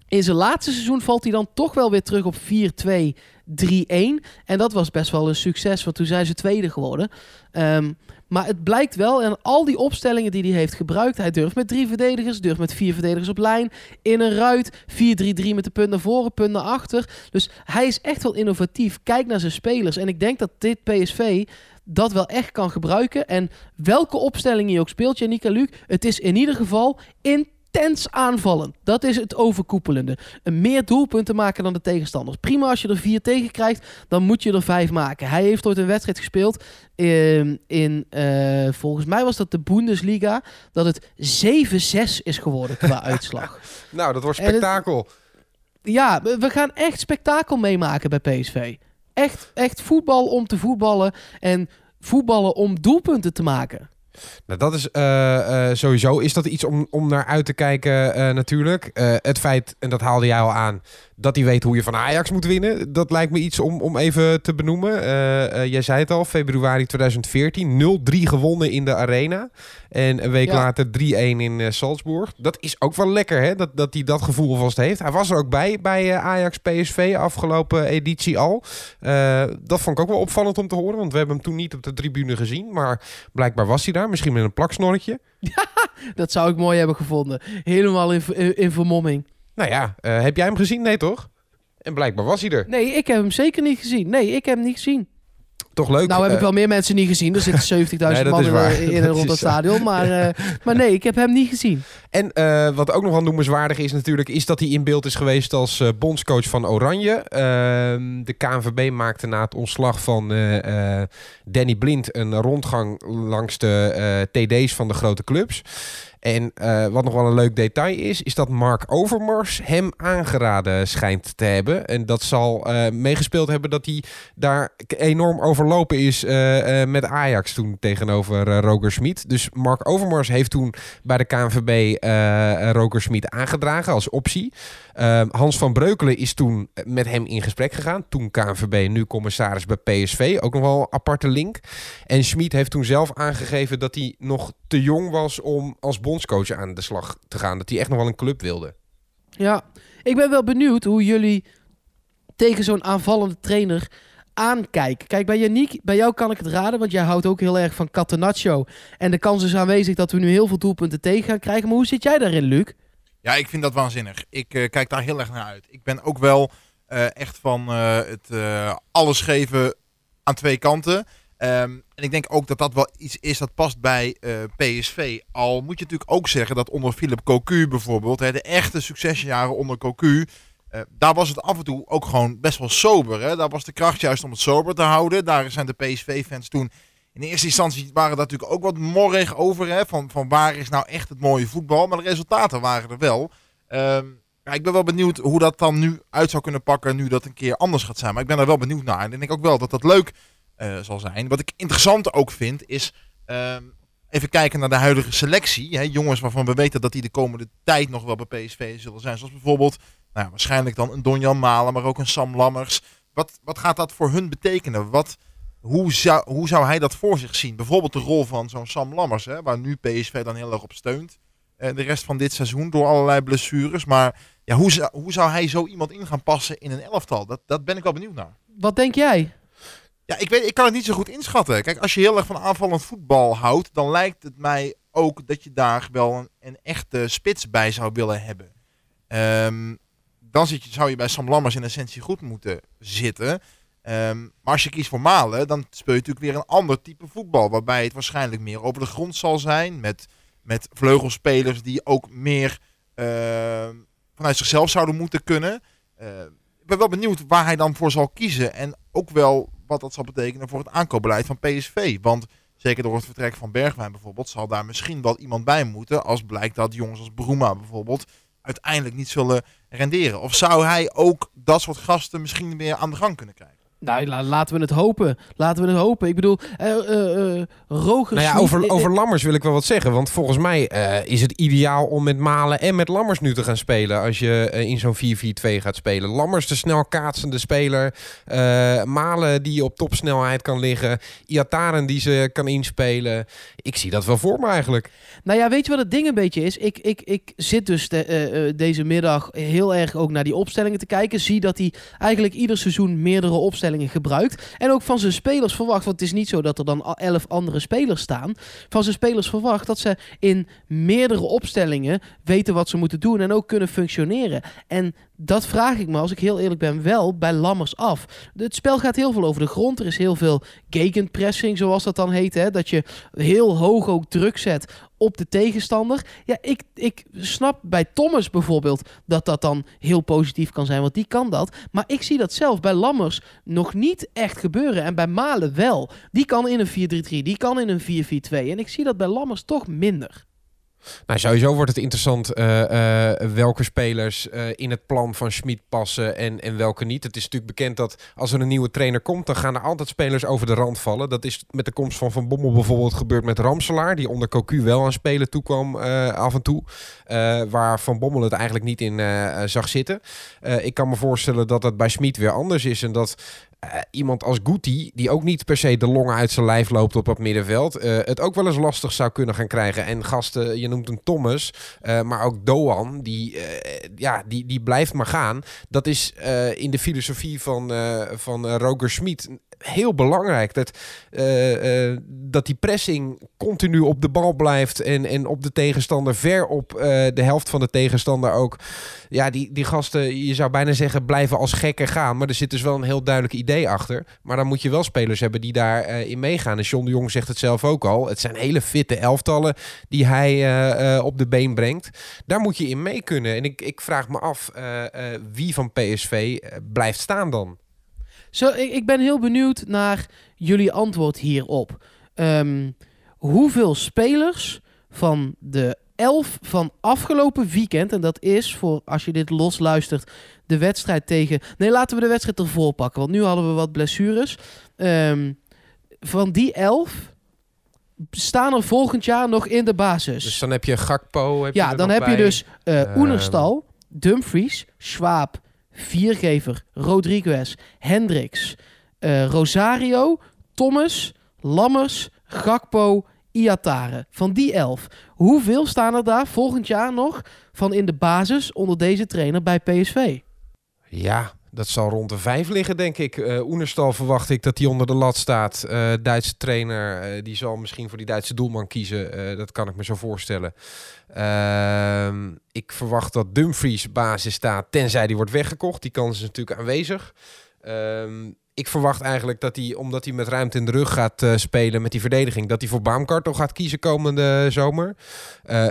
Speaker 3: In zijn laatste seizoen valt hij dan toch wel weer terug op 4-2, 3-1. En dat was best wel een succes, want toen zijn ze tweede geworden. Ehm, maar het blijkt wel, en al die opstellingen die hij heeft gebruikt, hij durft met drie verdedigers, durft met vier verdedigers op lijn, in een ruit, 4-3-3 met de punt naar voren, punt naar achter. Dus hij is echt wel innovatief. Kijk naar zijn spelers. En ik denk dat dit PSV dat wel echt kan gebruiken. En welke opstelling je ook speelt, Janika Luc, het is in ieder geval intens aanvallen. Dat is het overkoepelende. Een meer doelpunten maken dan de tegenstanders. Prima als je er vier tegen krijgt, dan moet je er vijf maken. Hij heeft ooit een wedstrijd gespeeld in, in eh, volgens mij was dat de Bundesliga, dat het 7-6 is geworden qua <laughs> uitslag.
Speaker 2: Nou, dat wordt
Speaker 3: het-
Speaker 2: spektakel.
Speaker 3: Ja, we we gaan echt spektakel meemaken bij PSV. Echt, echt voetbal om te voetballen en voetballen om doelpunten te maken.
Speaker 2: Nou, dat is eh, eh, sowieso is dat iets om, om naar uit te kijken eh, natuurlijk. Het feit, en dat haalde jij al aan, dat hij weet hoe je van Ajax moet winnen. Dat lijkt me iets om, om even te benoemen. Jij zei het al, februari 2014, 0-3 gewonnen in de Arena. En een week
Speaker 3: Ja.
Speaker 2: later 3-1 in Salzburg. Dat is ook wel lekker, hè? Dat, dat hij dat gevoel vast heeft. Hij was er ook bij, bij Ajax PSV afgelopen editie al. Dat vond ik ook wel opvallend om te horen, want we hebben hem toen niet op de tribune gezien. Maar blijkbaar was hij daar, misschien met een plaksnorretje. <laughs>
Speaker 3: Dat zou ik mooi hebben gevonden. Helemaal in, in, in vermomming.
Speaker 2: Nou ja, eh, heb jij hem gezien? Nee, toch? En blijkbaar was hij er.
Speaker 3: Nee, ik heb hem zeker niet gezien. Nee, ik heb hem niet gezien.
Speaker 2: Toch leuk.
Speaker 3: nou heb ik
Speaker 2: eh,
Speaker 3: wel meer mensen niet gezien. Er zitten <laughs> 70.000
Speaker 2: Nee, dat
Speaker 3: man
Speaker 2: is
Speaker 3: in, <laughs>
Speaker 2: waar.
Speaker 3: in en
Speaker 2: Dat
Speaker 3: rond het stadion. Maar, eh, maar nee, ik heb hem niet gezien.
Speaker 2: En eh, wat ook nog wel noemenswaardig is natuurlijk, is dat hij in beeld is geweest als eh, bondscoach van Oranje. Ehm, de KNVB maakte na het ontslag van eh, eh, Danny Blind een rondgang langs de eh, TD's van de grote clubs. En eh, wat nog wel een leuk detail is, is dat Mark Overmars hem aangeraden schijnt te hebben. En dat zal eh, meegespeeld hebben dat hij daar enorm overlopen is eh, met Ajax toen tegenover Roger Smit. Dus Mark Overmars heeft toen bij de KNVB Roger Smit aangedragen als optie. Ehm, Hans van Breukelen is toen met hem in gesprek gegaan. Toen KNVB, nu commissaris bij PSV. Ook nog wel een aparte link. En Schmid heeft toen zelf aangegeven dat hij nog te jong was om als bondscoach aan de slag te gaan. Dat hij echt nog wel een club wilde.
Speaker 3: Ja, ik ben wel benieuwd hoe jullie tegen zo'n aanvallende trainer aankijken. Kijk, bij Yannick, bij jou kan ik het raden, want jij houdt ook heel erg van Catenaccio. En de kans is aanwezig dat we nu heel veel doelpunten tegen gaan krijgen. Maar hoe zit jij daarin, Luc?
Speaker 1: Ja, ik vind dat waanzinnig. Ik eh, kijk daar heel erg naar uit. Ik ben ook wel eh, echt van eh, het alles geven aan twee kanten. Ehm, en ik denk ook dat dat wel iets is dat past bij PSV. Al moet je natuurlijk ook zeggen dat onder Philip Cocu bijvoorbeeld, hè, de echte succesjaren onder Cocu, daar was het af en toe ook gewoon best wel sober. Hè? Daar was de kracht juist om het sober te houden. Daar zijn de PSV-fans toen in eerste instantie waren daar natuurlijk ook wat morrig over. Hè? Van, van waar is nou echt het mooie voetbal. Maar de resultaten waren er wel. Ehm, ja, ik ben wel benieuwd hoe dat dan nu uit zou kunnen pakken. Nu dat een keer anders gaat zijn. Maar ik ben er wel benieuwd naar. En ik denk ook wel dat dat leuk eh, zal zijn. Wat ik interessant ook vind is. ehm, even kijken naar de huidige selectie. Hè? Jongens waarvan we weten dat die de komende tijd nog wel bij PSV zullen zijn. Zoals bijvoorbeeld. Nou, waarschijnlijk dan een Donjan Malen. Maar ook een Sam Lammers. Wat, wat gaat dat voor hun betekenen? Wat, hoe zou, hoe zou hij dat voor zich zien? Bijvoorbeeld de rol van zo'n Sam Lammers, hè, waar nu PSV dan heel erg op steunt. eh, de rest van dit seizoen door allerlei blessures. Maar ja, hoe, zou, hoe zou hij zo iemand in gaan passen in een elftal? Dat, dat ben ik wel benieuwd naar.
Speaker 3: Wat denk jij?
Speaker 1: Ja, ik, weet, ik kan het niet zo goed inschatten. Kijk, als je heel erg van aanvallend voetbal houdt, dan lijkt het mij ook dat je daar wel een, een echte spits bij zou willen hebben. Ehm, dan zit je, zou je bij Sam Lammers in essentie goed moeten zitten. Ehm, maar als je kiest voor Malen, dan speel je natuurlijk weer een ander type voetbal. Waarbij het waarschijnlijk meer over de grond zal zijn. Met, met vleugelspelers die ook meer ehm, vanuit zichzelf zouden moeten kunnen. Ehm, ik ben wel benieuwd waar hij dan voor zal kiezen. En ook wel wat dat zal betekenen voor het aankoopbeleid van PSV. Want zeker door het vertrek van Bergwijn bijvoorbeeld, zal daar misschien wel iemand bij moeten. Als blijkt dat jongens als Bruma bijvoorbeeld uiteindelijk niet zullen renderen. Of zou hij ook dat soort gasten misschien weer aan de gang kunnen krijgen?
Speaker 3: Nou, la- laten we het hopen. Laten we het hopen. Ik bedoel, eh eh eh Roger
Speaker 2: Nou ja, over, over Lammers wil ik wel wat zeggen. Want volgens mij is het ideaal om met Malen en met Lammers nu te gaan spelen. Als je in zo'n 4-4-2 gaat spelen. Lammers de snel kaatsende speler. Malen die op topsnelheid kan liggen. Iataren die ze kan inspelen. Ik zie dat wel voor me eigenlijk.
Speaker 3: Nou ja, weet je wat het ding een beetje is? Ik, ik, ik zit dus de- deze middag heel erg ook naar die opstellingen te kijken. Zie dat hij eigenlijk ieder seizoen meerdere opstellingen gebruikt. En ook van zijn spelers verwacht, want het is niet zo dat er dan elf andere spelers staan. Van zijn spelers verwacht dat ze in meerdere opstellingen weten wat ze moeten doen en ook kunnen functioneren. En dat vraag ik me, als ik heel eerlijk ben, wel bij Lammers af. Het spel gaat heel veel over de grond. Er is heel veel gegenpressing, zoals dat dan heet. Hè? Dat je heel hoog ook druk zet op de tegenstander. Ja, ik, ik snap bij Thomas bijvoorbeeld dat dat dan heel positief kan zijn, want die kan dat. Maar ik zie dat zelf bij Lammers nog niet echt gebeuren en bij Malen wel. Die kan in een 4-3-3, die kan in een 4-4-2 en ik zie dat bij Lammers toch minder.
Speaker 2: Nou, sowieso wordt het interessant eh, eh, welke spelers eh, in het plan van Schmid passen en, en welke niet. Het is natuurlijk bekend dat als er een nieuwe trainer komt, dan gaan er altijd spelers over de rand vallen. Dat is met de komst van Van Bommel bijvoorbeeld gebeurd met Ramselaar, die onder Cocu wel aan spelen toekwam af en toe. waar Van Bommel het eigenlijk niet in zag zitten. Ik kan me voorstellen dat dat bij Schmid weer anders is en dat eh, iemand als Guti, die ook niet per se de longen uit zijn lijf loopt op dat middenveld, eh, het ook wel eens lastig zou kunnen gaan krijgen. En gasten, je noemt hem Thomas, eh, maar ook Doan, die, ja, die, die blijft maar gaan. Dat is in de filosofie van, van Roger Schmid heel belangrijk. Dat, eh, eh, dat die pressing continu op de bal blijft en, en op de tegenstander, ver op eh, de helft van de tegenstander ook. Ja, die, die gasten, je zou bijna zeggen, blijven als gekken gaan. Maar er zit dus wel een heel duidelijk idee achter. Maar dan moet je wel spelers hebben die daarin in meegaan. En John de Jong zegt het zelf ook al. Het zijn hele fitte elftallen die hij op de been brengt. Daar moet je in mee kunnen. En ik, ik vraag me af wie van PSV blijft staan dan.
Speaker 3: Zo, ik, ik ben heel benieuwd naar jullie antwoord hierop. Ehm, hoeveel spelers van de elf van afgelopen weekend, en dat is voor als je dit losluistert, de wedstrijd tegen. Nee, laten we de wedstrijd ervoor pakken, want nu hadden we wat blessures. Ehm, van die elf staan er volgend jaar nog in de basis.
Speaker 2: Dus dan heb je Gakpo. Heb je
Speaker 3: ja,
Speaker 2: er
Speaker 3: dan heb je dus
Speaker 2: Ehm.
Speaker 3: Oenerstal, Dumfries, Schwab, Viergever, Rodriguez, Hendricks, eh, Rosario, Thomas, Lammers, Gakpo, Iatare. Van die elf. Hoeveel staan er daar volgend jaar nog van in de basis onder deze trainer bij PSV?
Speaker 2: Ja, dat zal rond de vijf liggen, denk ik. Eh Oenerstal verwacht ik dat hij onder de lat staat. Eh, Duitse trainer, eh, die zal misschien voor die Duitse doelman kiezen. Dat kan ik me zo voorstellen. Ehm, ik verwacht dat Dumfries basis staat, tenzij die wordt weggekocht. Die kans is natuurlijk aanwezig. Ehm, ik verwacht eigenlijk dat hij, omdat hij met ruimte in de rug gaat spelen met die verdediging, dat hij voor Baumkartel gaat kiezen komende zomer.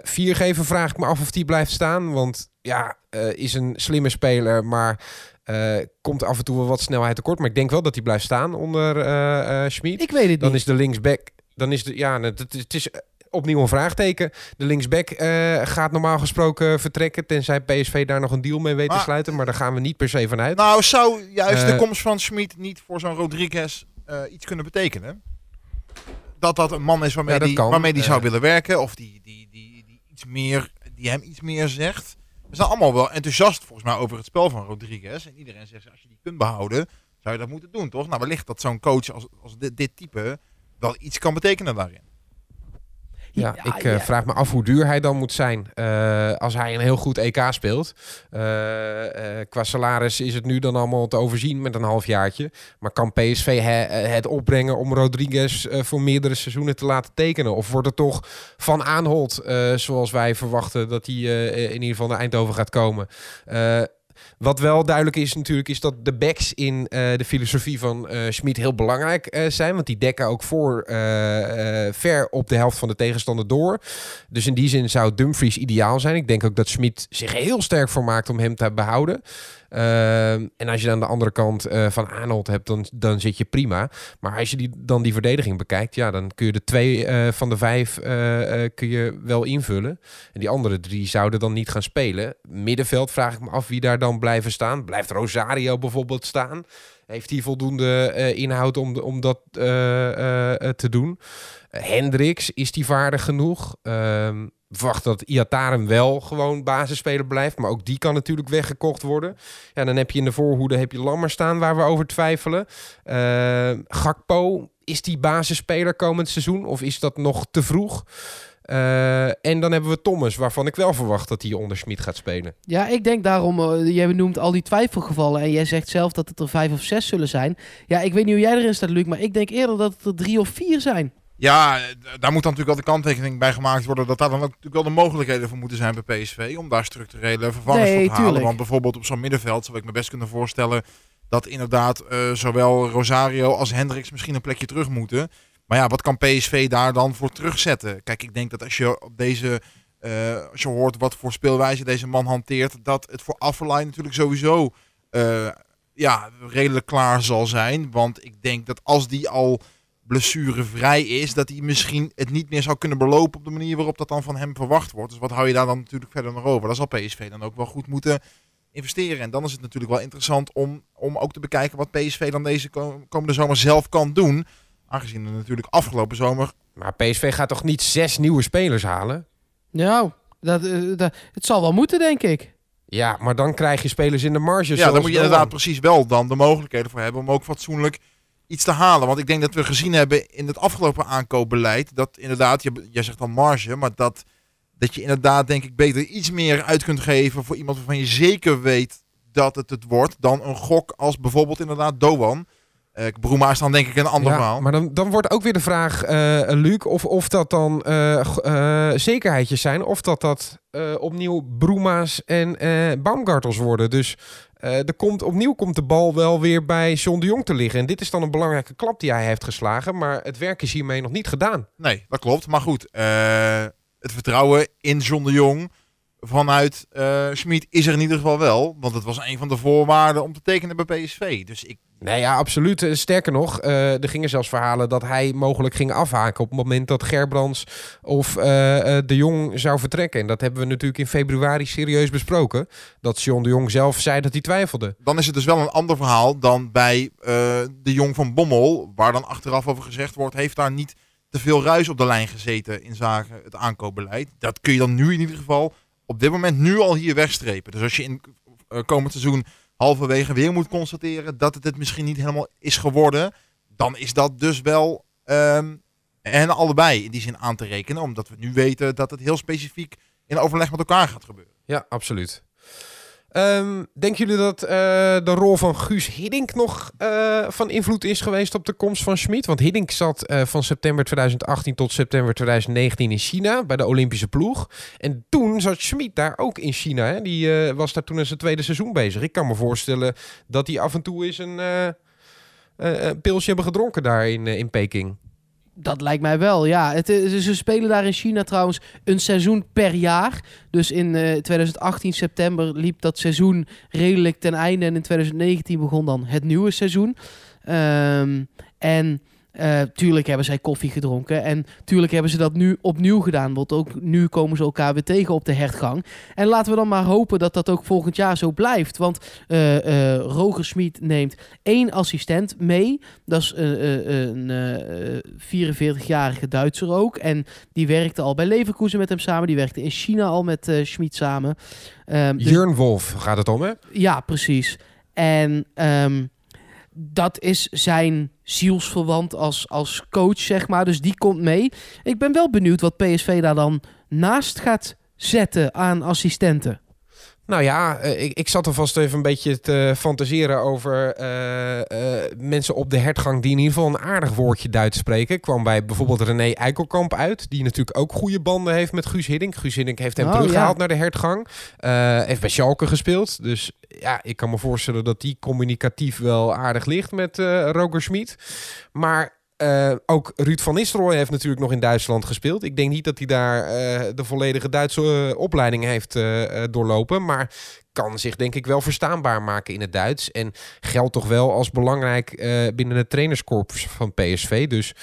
Speaker 2: Viergever vraag ik me af of die blijft staan. Want ja, is een slimme speler, maar eh, komt af en toe wel wat snelheid tekort. Maar ik denk wel dat hij blijft staan onder eh eh Schmid.
Speaker 3: Ik weet het
Speaker 2: Dan
Speaker 3: niet.
Speaker 2: is de linksback. Dan is de. Ja, het, het- het is opnieuw een vraagteken. De linksback eh, gaat normaal gesproken vertrekken. Tenzij PSV daar nog een deal mee weet te sluiten. Maar daar gaan we niet per se van uit.
Speaker 1: Nou, zou juist de komst van Schmid niet voor zo'n Rodriguez eh, iets kunnen betekenen? Dat dat een man is waarmee
Speaker 2: Ja,
Speaker 1: die, waarmee die zou willen werken. Of die, die, die, die, iets meer, die hem iets meer zegt. We zijn allemaal wel enthousiast volgens mij over het spel van Rodriguez. En iedereen zegt, als je die kunt behouden, zou je dat moeten doen, toch? Nou, wellicht dat zo'n coach als, als dit, dit type wel iets kan betekenen daarin.
Speaker 2: Ja,
Speaker 3: Ja,
Speaker 2: ik eh,
Speaker 3: ja.
Speaker 2: vraag me af hoe duur hij dan moet zijn. Eh, als hij een heel goed EK speelt. Eh, qua salaris is het nu dan allemaal te overzien met een halfjaartje. Maar kan PSV he- het opbrengen om Rodriguez voor meerdere seizoenen te laten tekenen? Of wordt het toch van Aanholt, eh, zoals wij verwachten dat hij in ieder geval naar Eindhoven gaat komen? Wat wel duidelijk is natuurlijk, is dat de backs in eh, de filosofie van eh Schmid heel belangrijk eh, zijn. Want die dekken ook voor ver op de helft van de tegenstander door. Dus in die zin zou Dumfries ideaal zijn. Ik denk ook dat Schmid zich heel sterk voor maakt om hem te behouden. Ehm, en als je aan de andere kant eh, van Arnold hebt, dan, dan zit je prima. Maar als je die, dan die verdediging bekijkt, ja, dan kun je de twee eh, van de vijf eh, kun je wel invullen. En die andere drie zouden dan niet gaan spelen. Middenveld vraag ik me af wie daar dan dan blijven staan? Blijft Rosario bijvoorbeeld staan? Heeft hij voldoende inhoud om, om dat te doen? Hendricks, is die vaardig genoeg? Ehm, verwacht dat Iataren wel gewoon basisspeler blijft. Maar ook die kan natuurlijk weggekocht worden. Ja, dan heb je in de voorhoede heb je Lammer staan waar we over twijfelen. Uh, Gakpo, is die basisspeler komend seizoen? Of is dat nog te vroeg? Uh, en dan hebben we Thomas, waarvan ik wel verwacht dat hij onder Schmid gaat spelen.
Speaker 3: Ja, ik denk daarom, uh, jij noemt al die twijfelgevallen en jij zegt zelf dat het er vijf of zes zullen zijn. Ja, ik weet niet hoe jij erin staat, Luc, maar ik denk eerder dat het er drie of vier zijn.
Speaker 1: Ja, daar moet dan natuurlijk al de kanttekening bij gemaakt worden dat daar dan ook natuurlijk wel de mogelijkheden voor moeten zijn bij PSV om daar structurele vervangers
Speaker 3: nee,
Speaker 1: voor te halen.
Speaker 3: tuurlijk.
Speaker 1: Want bijvoorbeeld op zo'n middenveld zou ik me best kunnen voorstellen dat inderdaad uh, zowel Rosario als Hendricks misschien een plekje terug moeten. Maar ja, wat kan PSV daar dan voor terugzetten? Kijk, ik denk dat als je op deze, uh, als je hoort wat voor speelwijze deze man hanteert, dat het voor Affelay natuurlijk sowieso uh, ja, redelijk klaar zal zijn. Want ik denk dat als die al blessurevrij is, dat hij misschien het niet meer zou kunnen belopen op de manier waarop dat dan van hem verwacht wordt. Dus wat hou je daar dan natuurlijk verder nog over? Daar zal PSV dan ook wel goed moeten investeren. En dan is het natuurlijk wel interessant om, om ook te bekijken wat PSV dan deze komende zomer zelf kan doen. Aangezien er natuurlijk afgelopen zomer...
Speaker 2: Maar PSV gaat toch niet zes nieuwe spelers halen?
Speaker 3: Nou, dat, uh, dat, het zal wel moeten, denk ik.
Speaker 2: Ja, maar dan krijg je spelers in de marge.
Speaker 1: Ja, daar moet je inderdaad precies wel dan de mogelijkheden voor hebben om ook fatsoenlijk iets te halen. Want ik denk dat we gezien hebben in het afgelopen aankoopbeleid dat inderdaad, je, jij zegt dan marge, maar dat, dat je inderdaad denk ik beter iets meer uit kunt geven voor iemand waarvan je zeker weet dat het het wordt dan een gok als bijvoorbeeld inderdaad Doan. Uh, Broema is dan denk ik een ander
Speaker 2: ja,
Speaker 1: verhaal.
Speaker 2: Maar dan, dan wordt ook weer de vraag, uh, Luc, of, of dat dan uh, zekerheidjes zijn. Of dat dat opnieuw Broema's en Baumgartels worden. Dus er komt, opnieuw komt de bal wel weer bij John de Jong te liggen. En dit is dan een belangrijke klap die hij heeft geslagen. Maar het werk is hiermee nog niet gedaan.
Speaker 1: Nee, dat klopt. Maar goed, het vertrouwen in John de Jong vanuit uh, Schmid is er in ieder geval wel. Want het was een van de voorwaarden om te tekenen bij PSV. Dus ik...
Speaker 2: Nee, ja, absoluut. Sterker nog, uh, er gingen zelfs verhalen dat hij mogelijk ging afhaken op het moment dat Gerbrands of uh, de Jong zou vertrekken. En dat hebben we natuurlijk in februari serieus besproken. Dat John de Jong zelf zei dat hij twijfelde.
Speaker 1: Dan is het dus wel een ander verhaal dan bij de Jong van Bommel, waar dan achteraf over gezegd wordt, heeft daar niet te veel ruis op de lijn gezeten in zaken het aankoopbeleid. Dat kun je dan nu in ieder geval op dit moment nu al hier wegstrepen. Dus als je in uh, komend seizoen halverwege weer moet constateren dat het het misschien niet helemaal is geworden, dan is dat dus wel um, en allebei in die zin aan te rekenen, omdat we nu weten dat het heel specifiek in overleg met elkaar gaat gebeuren.
Speaker 2: Ja, absoluut. Um, denken jullie dat uh, de rol van Guus Hiddink nog uh, van invloed is geweest op de komst van Schmid? Want Hiddink zat uh, van september 2018 tot september 2019 in China bij de Olympische ploeg. En toen zat Schmid daar ook in China. Hè? Die was daar toen in zijn tweede seizoen bezig. Ik kan me voorstellen dat hij af en toe eens een, een pilsje hebben gedronken daar in, in Peking.
Speaker 3: Dat lijkt mij wel, ja. Het, ze spelen daar in China trouwens een seizoen per jaar. Dus in uh, 2018 september liep dat seizoen redelijk ten einde. En in 2019 begon dan het nieuwe seizoen. Um, en uh, tuurlijk hebben zij koffie gedronken. En tuurlijk hebben ze dat nu opnieuw gedaan. Want ook nu komen ze elkaar weer tegen op de hertgang. En laten we dan maar hopen dat dat ook volgend jaar zo blijft. Want uh, uh, Roger Smit neemt één assistent mee. Dat is een 44-jarige Duitser ook. En die werkte al bij Leverkusen met hem samen. Die werkte in China al met Schmid samen.
Speaker 2: Um, dus... Jurn Wolf gaat het om, hè?
Speaker 3: Ja, precies. En... Um, dat is zijn zielsverwant als, als coach, zeg maar. Dus die komt mee. Ik ben wel benieuwd wat PSV daar dan naast gaat zetten aan assistenten.
Speaker 2: Nou ja, ik, ik zat alvast even een beetje te fantaseren over uh, uh, mensen op de hertgang die in ieder geval een aardig woordje Duits spreken. Ik kwam bij bijvoorbeeld René Eikelkamp uit, die natuurlijk ook goede banden heeft met Guus Hiddink. Guus Hiddink heeft hem oh, teruggehaald ja. naar de hertgang. Uh, heeft bij Schalke gespeeld. Dus ja, ik kan me voorstellen dat die communicatief wel aardig ligt met Roger Schmid. Maar uh, ook Ruud van Nistelrooy heeft natuurlijk nog in Duitsland gespeeld. Ik denk niet dat hij daar uh, de volledige Duitse uh, opleiding heeft doorlopen. Maar kan zich denk ik wel verstaanbaar maken in het Duits. En geldt toch wel als belangrijk binnen het trainerskorps van PSV. Dus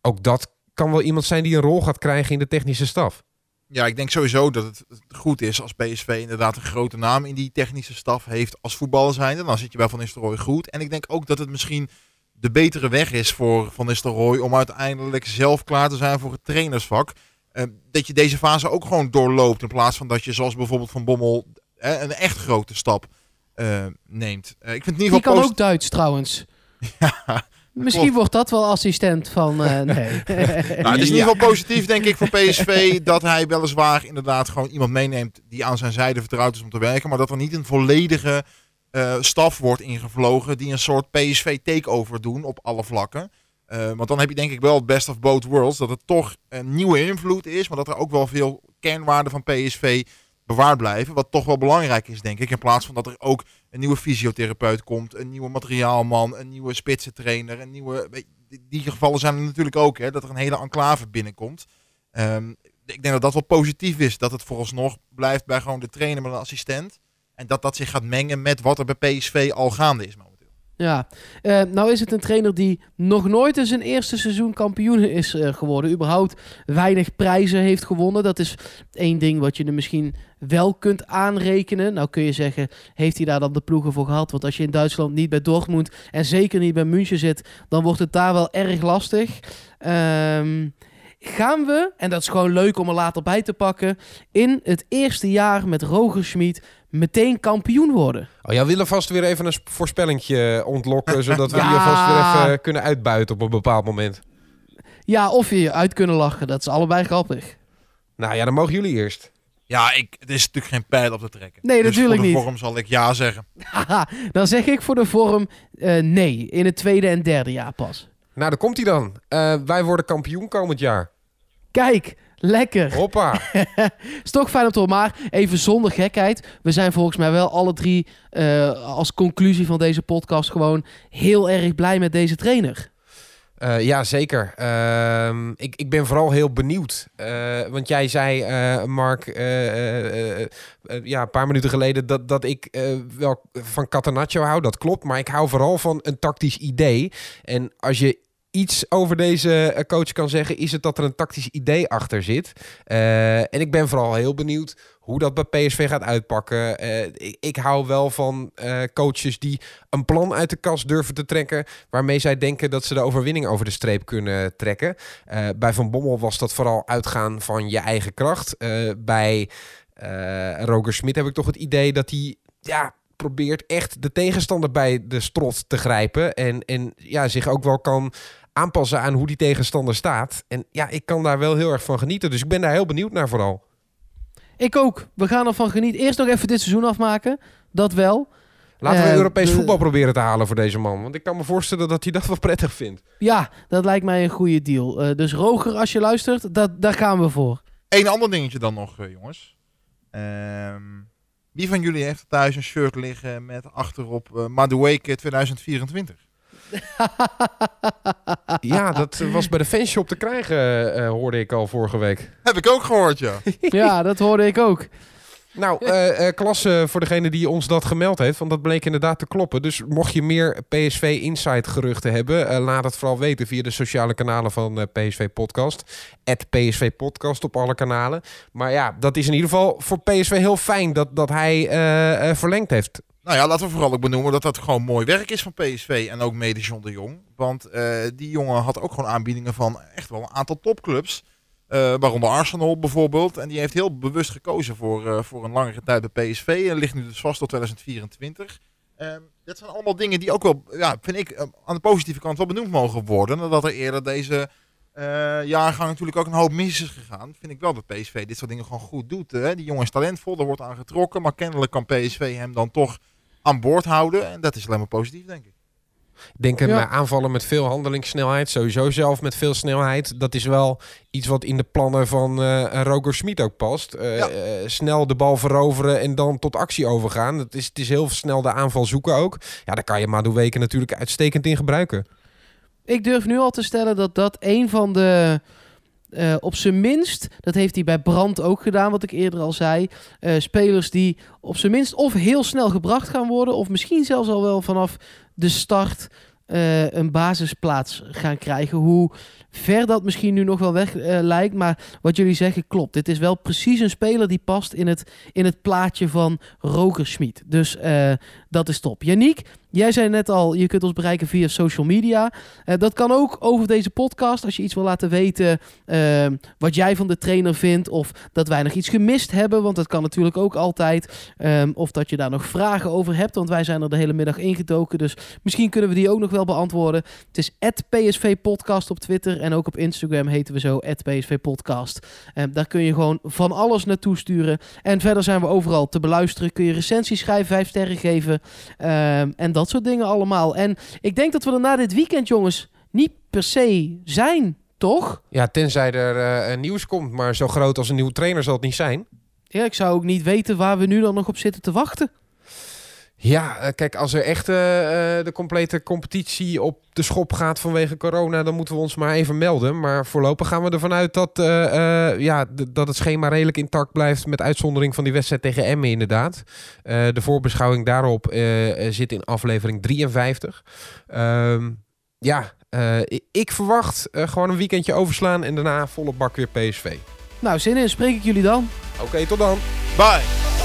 Speaker 2: ook dat kan wel iemand zijn die een rol gaat krijgen in de technische staf.
Speaker 1: Ja, ik denk sowieso dat het goed is als PSV inderdaad een grote naam in die technische staf heeft als voetballer zijnde. Dan zit je bij Van Nistelrooy goed. En ik denk ook dat het misschien de betere weg is voor Van Nistelrooy om uiteindelijk zelf klaar te zijn voor het trainersvak. Eh, dat je deze fase ook gewoon doorloopt in plaats van dat je zoals bijvoorbeeld Van Bommel een echt grote stap eh, neemt. Eh, ik vind het in ieder
Speaker 3: Die
Speaker 1: geval
Speaker 3: kan ook Duits trouwens. <laughs>
Speaker 1: Ja,
Speaker 3: Misschien
Speaker 1: klopt.
Speaker 3: wordt dat wel assistent van... <laughs> nee.
Speaker 1: Nou, het is in ieder geval positief, denk ik, voor PSV <laughs> dat hij weliswaar inderdaad gewoon iemand meeneemt die aan zijn zijde vertrouwd is om te werken, maar dat er niet een volledige eh, staf wordt ingevlogen die een soort PSV takeover doen op alle vlakken. Eh, want dan heb je denk ik wel het best of both worlds, dat het toch een nieuwe invloed is, maar dat er ook wel veel kernwaarden van PSV bewaard blijven, wat toch wel belangrijk is, denk ik, in plaats van dat er ook een nieuwe fysiotherapeut komt, een nieuwe materiaalman, een nieuwe spitsentrainer, een nieuwe... die gevallen zijn er natuurlijk ook, hè, dat er een hele enclave binnenkomt. Ehm, ik denk dat dat wel positief is, dat het vooralsnog blijft bij gewoon de trainer met een assistent. En dat dat zich gaat mengen met wat er bij PSV al gaande is momenteel.
Speaker 3: Ja, Eh, nou is het een trainer die nog nooit in zijn eerste seizoen kampioen is eh, geworden. Überhaupt weinig prijzen heeft gewonnen. Dat is één ding wat je er misschien wel kunt aanrekenen. Nou kun je zeggen, heeft hij daar dan de ploegen voor gehad? Want als je in Duitsland niet bij Dortmund en zeker niet bij München zit, dan wordt het daar wel erg lastig. Ehm, gaan we, en dat is gewoon leuk om er later bij te pakken, in het eerste jaar met Roger Schmid meteen kampioen worden?
Speaker 2: Oh, jij wil vast weer even een sp- voorspellingje ontlokken, zodat we <laughs>
Speaker 3: Ja.
Speaker 2: die alvast weer even kunnen uitbuiten op een bepaald moment.
Speaker 3: Ja, of je je uit kunnen lachen. Dat is allebei grappig.
Speaker 2: Nou ja, dan mogen jullie eerst.
Speaker 1: Ja, ik, het is natuurlijk geen pijl op te trekken.
Speaker 3: Nee,
Speaker 1: dus
Speaker 3: natuurlijk
Speaker 1: voor de
Speaker 3: niet.
Speaker 1: vorm zal ik ja zeggen. <laughs>
Speaker 3: Dan zeg ik voor de vorm eh, nee. In het tweede en derde jaar pas.
Speaker 2: Nou, daar komt hij dan. Eh, wij worden kampioen komend jaar.
Speaker 3: Kijk, lekker.
Speaker 2: Hoppa. <laughs>
Speaker 3: Is toch fijn om te horen. Maar even zonder gekheid. We zijn volgens mij wel alle drie eh, als conclusie van deze podcast gewoon heel erg blij met deze trainer.
Speaker 2: Eh, ja, zeker. Ehm, ik, ik ben vooral heel benieuwd. Eh, want jij zei, Mark, ja, een paar minuten geleden dat, dat ik wel van Catenaccio hou. Dat klopt, maar ik hou vooral van een tactisch idee. En als je iets over deze eh, coach kan zeggen, is het dat er een tactisch idee achter zit. Eh, en ik ben vooral heel benieuwd hoe dat bij PSV gaat uitpakken. Eh, ik, ik hou wel van coaches die een plan uit de kast durven te trekken waarmee zij denken dat ze de overwinning over de streep kunnen trekken. Bij Van Bommel was dat vooral uitgaan van je eigen kracht. Bij Roger Smit heb ik toch het idee dat hij ja, probeert echt de tegenstander bij de strot te grijpen. En, en ja, zich ook wel kan aanpassen aan hoe die tegenstander staat. En ja, ik kan daar wel heel erg van genieten. Dus ik ben daar heel benieuwd naar vooral.
Speaker 3: Ik ook. We gaan ervan genieten. Eerst nog even dit seizoen afmaken. Dat wel.
Speaker 2: Laten we
Speaker 3: Eh,
Speaker 2: Europees
Speaker 3: de-
Speaker 2: voetbal proberen te halen voor deze man. Want ik kan me voorstellen dat hij dat wel <laughs> prettig vindt.
Speaker 3: Ja, dat lijkt mij een goede deal. Eh, dus Roger, als je luistert, dat, daar gaan we voor.
Speaker 1: Eén ander dingetje dan nog, eh, jongens. Ehm, wie van jullie heeft thuis een shirt liggen met achterop uh, Madueke 2024? <laughs>
Speaker 2: Ja, dat was bij de fanshop te krijgen, eh, hoorde ik al vorige week.
Speaker 1: Heb ik ook gehoord, ja. <laughs>
Speaker 3: ja, dat hoorde ik ook.
Speaker 2: Nou, eh, eh, klasse voor degene die ons dat gemeld heeft, want dat bleek inderdaad te kloppen. Dus mocht je meer PSV Insight geruchten hebben, eh, laat het vooral weten via de sociale kanalen van eh, PSV Podcast. PSV Podcast op alle kanalen. Maar ja, dat is in ieder geval voor PSV heel fijn dat, dat hij verlengd heeft.
Speaker 1: Nou ja, laten we vooral ook benoemen dat dat gewoon mooi werk is van PSV en ook mede John de Jong. Want eh, die jongen had ook gewoon aanbiedingen van echt wel een aantal topclubs. Uh, waaronder Arsenal bijvoorbeeld. En die heeft heel bewust gekozen voor, uh, voor een langere tijd bij PSV. En ligt nu dus vast tot 2024. Uh, dat zijn allemaal dingen die ook wel, ja, vind ik, aan de positieve kant wel benoemd mogen worden. Nadat er eerder deze jaargang natuurlijk ook een hoop mis is gegaan. Vind ik wel dat PSV dit soort dingen gewoon goed doet. Die jongen is talentvol, er wordt aan getrokken. Maar kennelijk kan PSV hem dan toch aan boord houden. En dat is alleen maar positief, denk ik.
Speaker 2: Denk
Speaker 3: Ja.
Speaker 2: ja. aanvallen met veel handelingssnelheid. Sowieso zelf met veel snelheid. Dat is wel iets wat in de plannen van uh, Roger Smit ook past. Uh,
Speaker 1: Ja.
Speaker 2: uh, snel de bal veroveren en dan tot actie overgaan. Het is, het is heel snel de aanval zoeken ook. Ja, daar kan je Maduweke natuurlijk uitstekend in gebruiken.
Speaker 3: Ik durf nu al te stellen dat dat een van de... eh, op zijn minst, dat heeft hij bij Brand ook gedaan, wat ik eerder al zei. eh, spelers die op zijn minst of heel snel gebracht gaan worden, of misschien zelfs al wel vanaf de start eh, een basisplaats gaan krijgen. Hoe ver dat misschien nu nog wel weg eh, lijkt. Maar wat jullie zeggen klopt. Dit is wel precies een speler die past in het, in het plaatje van Roker Dus eh, dat is top. Yannick, jij zei net al, je kunt ons bereiken via social media. Eh, dat kan ook over deze podcast. Als je iets wil laten weten wat jij van de trainer vindt. Of dat wij nog iets gemist hebben. Want dat kan natuurlijk ook altijd. Of dat je daar nog vragen over hebt. Want wij zijn er de hele middag ingedoken. Dus misschien kunnen we die ook nog wel beantwoorden. Het is PSV Podcast op Twitter. En ook op Instagram heten we zo PSV Podcast. Ehm, daar kun je gewoon van alles naartoe sturen. En verder zijn we overal te beluisteren. Kun je recensies schrijven, vijf sterren geven. Ehm, en dat soort dingen allemaal. En ik denk dat we er na dit weekend, jongens, niet per se zijn, toch?
Speaker 2: Ja, tenzij er uh, nieuws komt. Maar zo groot als een nieuwe trainer zal het niet zijn.
Speaker 3: Ja, ik zou ook niet weten waar we nu dan nog op zitten te wachten.
Speaker 2: Ja, eh, kijk, als er echt uh, de complete competitie op de schop gaat vanwege corona, dan moeten we ons maar even melden. Maar voorlopig gaan we ervan uit dat, uh, ja, dat het schema redelijk intact blijft, met uitzondering van die wedstrijd tegen Emmen inderdaad. de voorbeschouwing daarop zit in aflevering 53. Ehm, ja, ik verwacht gewoon een weekendje overslaan en daarna volle bak weer PSV.
Speaker 3: Nou, zin in, spreek ik jullie dan.
Speaker 2: Oké, tot dan.
Speaker 1: Bye.